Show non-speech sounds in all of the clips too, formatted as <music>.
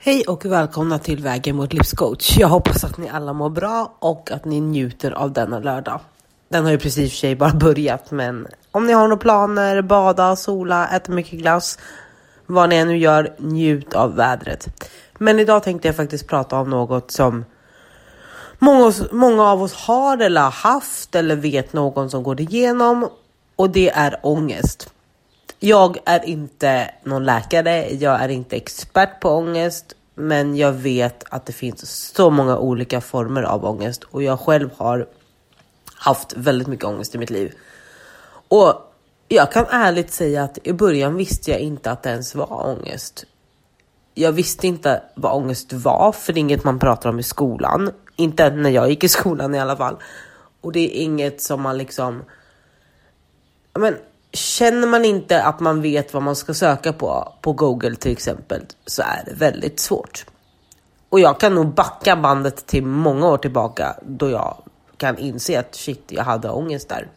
Hej och välkomna till Vägen mot livscoach. Jag hoppas att ni alla mår bra och att ni njuter av denna lördag. Den har ju precis för sig bara <laughs> börjat, men om ni har några planer, bada, sola, äta mycket glass, vad ni än nu gör, njut av vädret. Men idag tänkte jag faktiskt prata om något som många, många av oss har eller har haft eller vet någon som går igenom och det är ångest. Jag är inte någon läkare, jag är inte expert på ångest, men jag vet att det finns så många olika former av ångest och jag själv har haft väldigt mycket ångest i mitt liv. Och jag kan ärligt säga att i början visste jag inte att det ens var ångest. Jag visste inte vad ångest var, för det är inget man pratar om i skolan. Inte när jag gick i skolan i alla fall. Och det är inget som man liksom... Men känner man inte att man vet vad man ska söka på, på Google till exempel, så är det väldigt svårt. Och jag kan nog backa bandet till många år tillbaka då jag kan inse att shit, jag hade ångest där.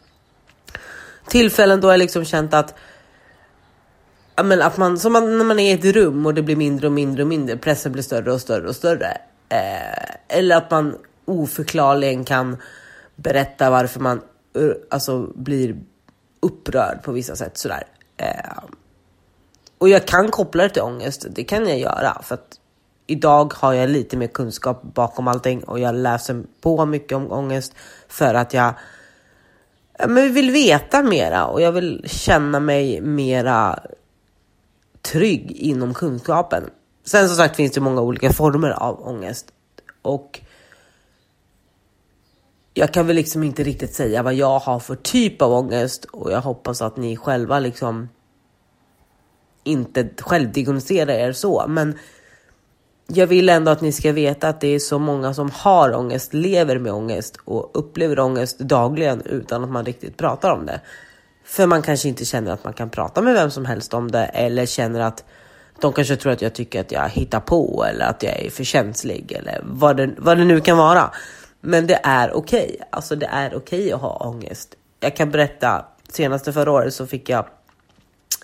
Tillfällen då jag liksom känt att men att man, som man, när man är i ett rum och det blir mindre och mindre och mindre, pressen blir större och större och större. Eh, eller att man oförklarligen kan berätta varför man eh, alltså, blir upprörd på vissa sätt sådär. Eh, och jag kan koppla det till ångest, det kan jag göra för att idag har jag lite mer kunskap bakom allting och jag läser på mycket om ångest för att jag men vill veta mera och jag vill känna mig mera trygg inom kunskapen. Sen som sagt finns det många olika former av ångest och jag kan väl liksom inte riktigt säga vad jag har för typ av ångest och jag hoppas att ni själva liksom inte självdiagnostiserar er så, men jag vill ändå att ni ska veta att det är så många som har ångest, lever med ångest och upplever ångest dagligen utan att man riktigt pratar om det. För man kanske inte känner att man kan prata med vem som helst om det eller känner att de kanske tror att jag tycker att jag hittar på eller att jag är för känslig eller vad det, vad det nu kan vara. Men det är okej. Okay. Alltså det är okej okay att ha ångest. Jag kan berätta, senaste förra året så fick jag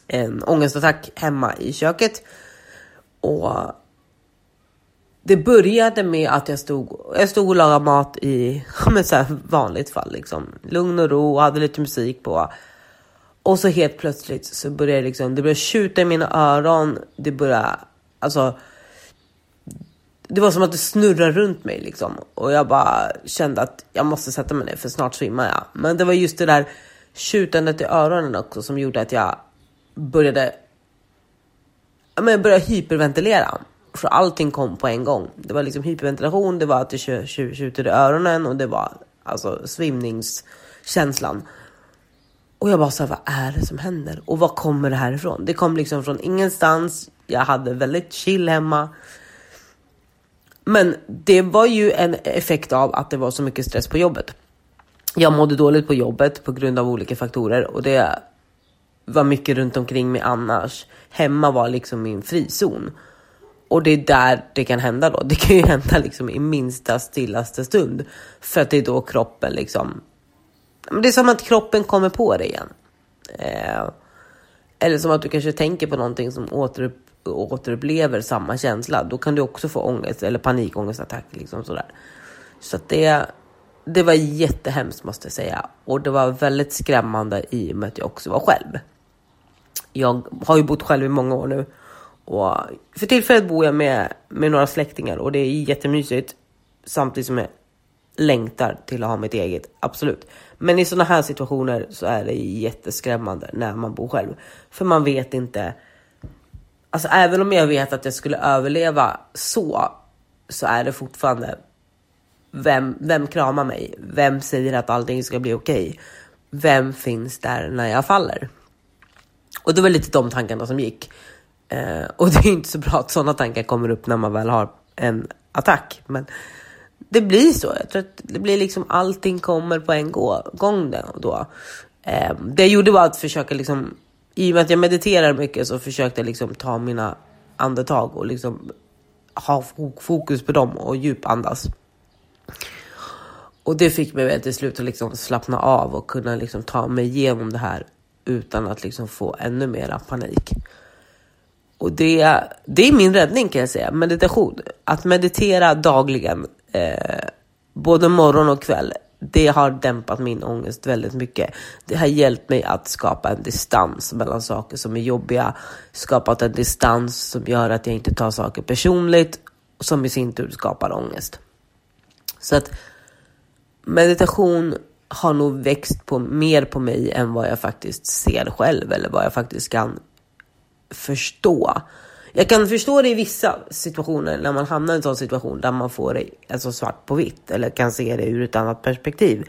en ångestattack hemma i köket. Och det började med att jag stod, jag stod och lagade mat i <laughs> men så vanligt fall. Liksom. Lugn och ro, hade lite musik på. Och så helt plötsligt så började liksom, det började tjuta i mina öron. Det började, alltså det var som att det snurrade runt mig liksom. Och jag bara kände att jag måste sätta mig ner för snart svimmar jag. Men det var just det där tjutandet i öronen också som gjorde att jag började, men jag började hyperventilera. För allting kom på en gång. Det var liksom hyperventilation, det var att det tjutade i öronen och det var alltså svimningskänslan. Och jag bara så här, vad är det som händer? Och var kommer det här ifrån? Det kom liksom från ingenstans. Jag hade väldigt chill hemma. Men det var ju en effekt av att det var så mycket stress på jobbet. Jag mådde dåligt på jobbet på grund av olika faktorer och det var mycket runt omkring mig annars. Hemma var liksom min frizon. Och det är där det kan hända då. Det kan ju hända liksom i minsta stillaste stund. För att det är då kroppen liksom... Det är som att kroppen kommer på det igen. Eh, eller som att du kanske tänker på någonting som återupp återupplever samma känsla, då kan du också få ångest eller panikångestattack. Liksom sådär. Så att det, det var jättehemskt måste jag säga. Och det var väldigt skrämmande i och med att jag också var själv. Jag har ju bott själv i många år nu. Och för tillfället bor jag med, med några släktingar och det är jättemysigt. Samtidigt som jag längtar till att ha mitt eget, absolut. Men i sådana här situationer så är det jätteskrämmande när man bor själv. För man vet inte alltså även om jag vet att jag skulle överleva så, så är det fortfarande vem, vem kramar mig? Vem säger att allting ska bli okej? Okay? Vem finns där när jag faller? Och det var lite de tankarna som gick. Eh, och det är inte så bra att sådana tankar kommer upp när man väl har en attack. Men det blir så. Jag tror att det blir liksom allting kommer på en gång då. Eh, det jag gjorde var att försöka liksom i och med att jag mediterar mycket så försökte jag liksom ta mina andetag och liksom ha fokus på dem och djupandas. Och det fick mig väl till slut att liksom slappna av och kunna liksom ta mig igenom det här utan att liksom få ännu mera panik. Och det, det är min räddning kan jag säga, meditation. Att meditera dagligen, eh, både morgon och kväll, det har dämpat min ångest väldigt mycket. Det har hjälpt mig att skapa en distans mellan saker som är jobbiga, skapat en distans som gör att jag inte tar saker personligt, som i sin tur skapar ångest. Så att meditation har nog växt på, mer på mig än vad jag faktiskt ser själv eller vad jag faktiskt kan förstå. Jag kan förstå det i vissa situationer när man hamnar i en sån situation där man får det alltså svart på vitt eller kan se det ur ett annat perspektiv.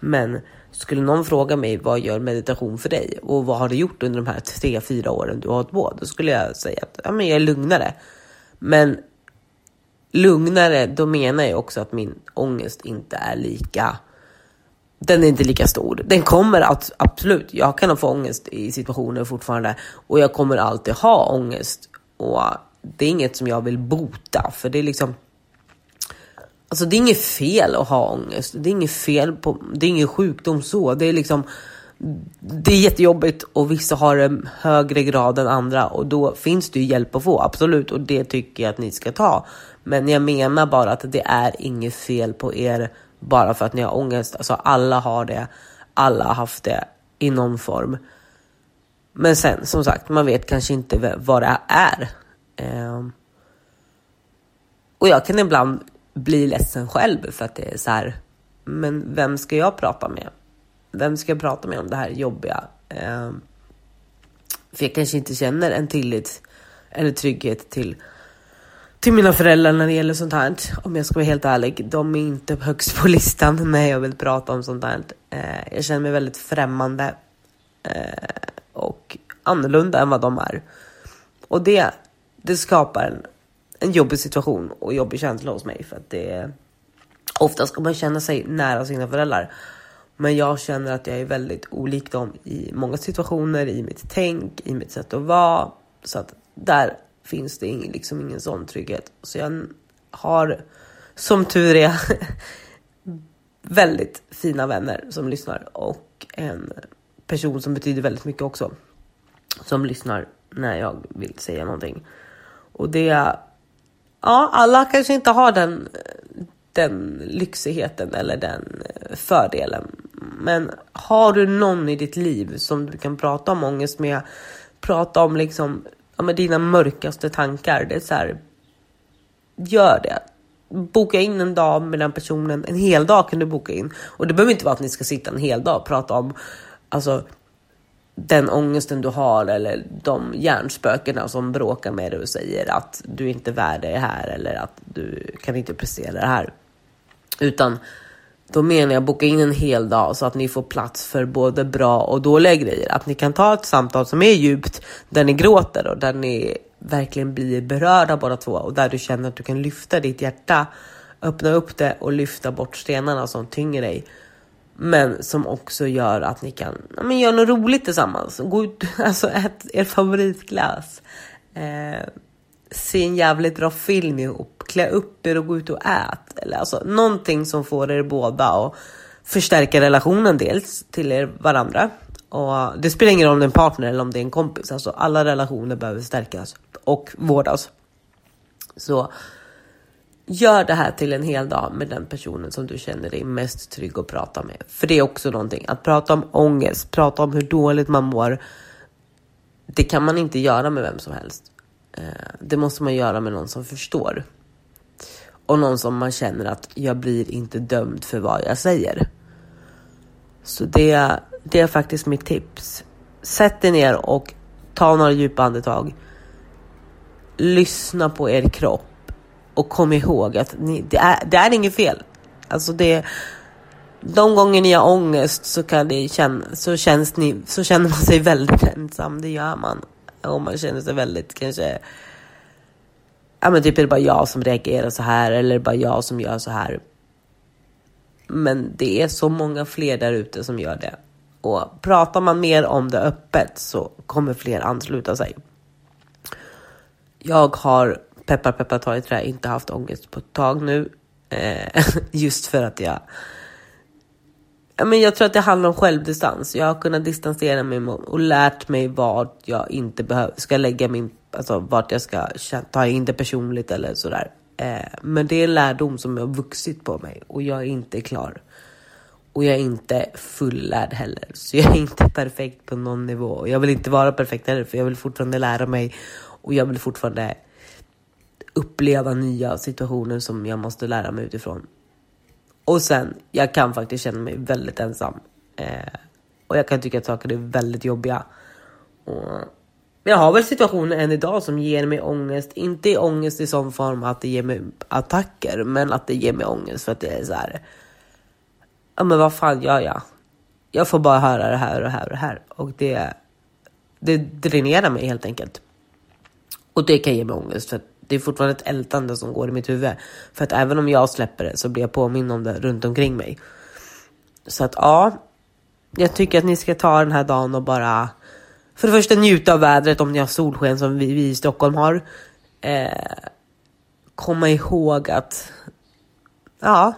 Men skulle någon fråga mig vad gör meditation för dig och vad har du gjort under de här tre, fyra åren du har hållit på? Då skulle jag säga att ja, men jag är lugnare. Men lugnare, då menar jag också att min ångest inte är lika den är inte lika stor. Den kommer att, absolut, jag kan få ångest i situationer fortfarande och jag kommer alltid ha ångest. Och det är inget som jag vill bota, för det är liksom Alltså det är inget fel att ha ångest. Det är inget fel på, det är ingen sjukdom så. Det är liksom, det är jättejobbigt och vissa har en högre grad än andra och då finns det ju hjälp att få, absolut. Och det tycker jag att ni ska ta. Men jag menar bara att det är inget fel på er bara för att ni har ångest. Alltså alla har det, alla har haft det i någon form. Men sen som sagt, man vet kanske inte vad det är. Um, och jag kan ibland bli ledsen själv för att det är så här, men vem ska jag prata med? Vem ska jag prata med om det här jobbiga? Um, för jag kanske inte känner en tillit eller trygghet till till mina föräldrar när det gäller sånt här. Om jag ska vara helt ärlig. De är inte högst på listan när jag vill prata om sånt här. Eh, jag känner mig väldigt främmande eh, annorlunda än vad de är. Och det, det skapar en, en jobbig situation och jobbig känsla hos mig. För att det, är ofta ska man känna sig nära sina föräldrar. Men jag känner att jag är väldigt olik dem i många situationer, i mitt tänk, i mitt sätt att vara. Så att där finns det liksom ingen sån trygghet. Så jag har, som tur är, <laughs> väldigt fina vänner som lyssnar och en person som betyder väldigt mycket också. Som lyssnar när jag vill säga någonting. Och det, ja, alla kanske inte har den, den lyxigheten eller den eh, fördelen. Men har du någon i ditt liv som du kan prata om ångest med, prata om liksom ja, med dina mörkaste tankar. Det är så här, gör det. Boka in en dag med den personen. En hel dag kan du boka in. Och det behöver inte vara att ni ska sitta en hel dag och prata om alltså, den ångesten du har eller de hjärnspökena som bråkar med dig och säger att du inte är värd det här eller att du kan inte prestera det här. Utan då menar jag boka in en hel dag så att ni får plats för både bra och dåliga grejer. Att ni kan ta ett samtal som är djupt, där ni gråter och där ni verkligen blir berörda båda två och där du känner att du kan lyfta ditt hjärta, öppna upp det och lyfta bort stenarna som tynger dig. Men som också gör att ni kan ja, men göra något roligt tillsammans. Gå ut, <laughs> alltså ät er favoritglass. Eh, se en jävligt bra film ihop, klä upp er och gå ut och ät. Eller alltså någonting som får er båda att förstärka relationen dels till er varandra. Och det spelar ingen roll om det är en partner eller om det är en kompis. Alltså alla relationer behöver stärkas och vårdas. Så gör det här till en hel dag med den personen som du känner dig mest trygg att prata med. För det är också någonting. Att prata om ångest, prata om hur dåligt man mår. Det kan man inte göra med vem som helst. Eh, det måste man göra med någon som förstår. Och någon som man känner att jag blir inte dömd för vad jag säger. Så det, det är faktiskt mitt tips. Sätt dig ner och ta några djupa andetag. Lyssna på er kropp och kom ihåg att ni, det, är, det är inget fel. Alltså det, de gånger ni har ångest så, kan det känna, så, känns ni, så känner man sig väldigt ensam. Det gör man och man känner sig väldigt kanske ja men typ är det bara jag som reagerar så här eller är det bara jag som gör så här. Men det är så många fler där ute som gör det. Och pratar man mer om det öppet så kommer fler ansluta sig. Jag har, peppar peppar ta i trä, inte haft ångest på ett tag nu. Eh, <laughs> just för att jag men jag tror att det handlar om självdistans. Jag har kunnat distansera mig och lärt mig vart jag inte behöver, ska lägga min, alltså vart jag ska ta in det personligt eller sådär. Eh, men det är en lärdom som har vuxit på mig och jag är inte klar. Och jag är inte fullärd heller. Så jag är inte perfekt på någon nivå. Jag vill inte vara perfekt heller för jag vill fortfarande lära mig och jag vill fortfarande uppleva nya situationer som jag måste lära mig utifrån. Och sen, jag kan faktiskt känna mig väldigt ensam. Eh, och jag kan tycka att saker är väldigt jobbiga. Och jag har väl situationer än idag som ger mig ångest. Inte ångest i sån form att det ger mig attacker, men att det ger mig ångest för att det är så här. Ja, men vad fan gör jag? Jag får bara höra det här och det här och det här och det, det dränerar mig helt enkelt. Och det kan ge mig ångest för att det är fortfarande ett ältande som går i mitt huvud. För att även om jag släpper det så blir jag påminn om det runt omkring mig. Så att ja, jag tycker att ni ska ta den här dagen och bara för det första njuta av vädret om ni har solsken som vi, vi i Stockholm har. Eh, komma ihåg att ja,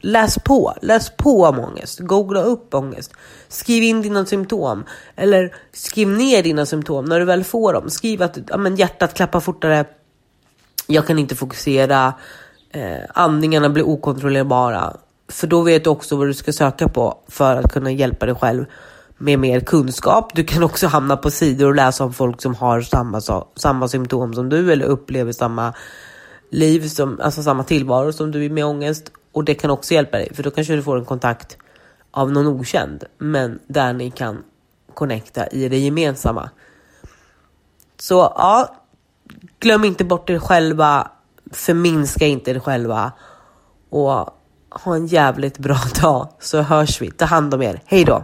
läs på. Läs på om ångest. Googla upp ångest. Skriv in dina symptom. Eller skriv ner dina symptom när du väl får dem. Skriv att ja, men hjärtat klappar fortare. Jag kan inte fokusera. Eh, andningarna blir okontrollerbara. För då vet du också vad du ska söka på för att kunna hjälpa dig själv med mer kunskap. Du kan också hamna på sidor och läsa om folk som har samma, samma symptom som du eller upplever samma liv, som, alltså samma tillvaro som du med ångest. Och det kan också hjälpa dig, för då kanske du får en kontakt av någon okänd, men där ni kan connecta i det gemensamma. Så ja, glöm inte bort er själva, förminska inte er själva och ha en jävligt bra <laughs> dag så hörs vi. Ta hand om er. Hej då!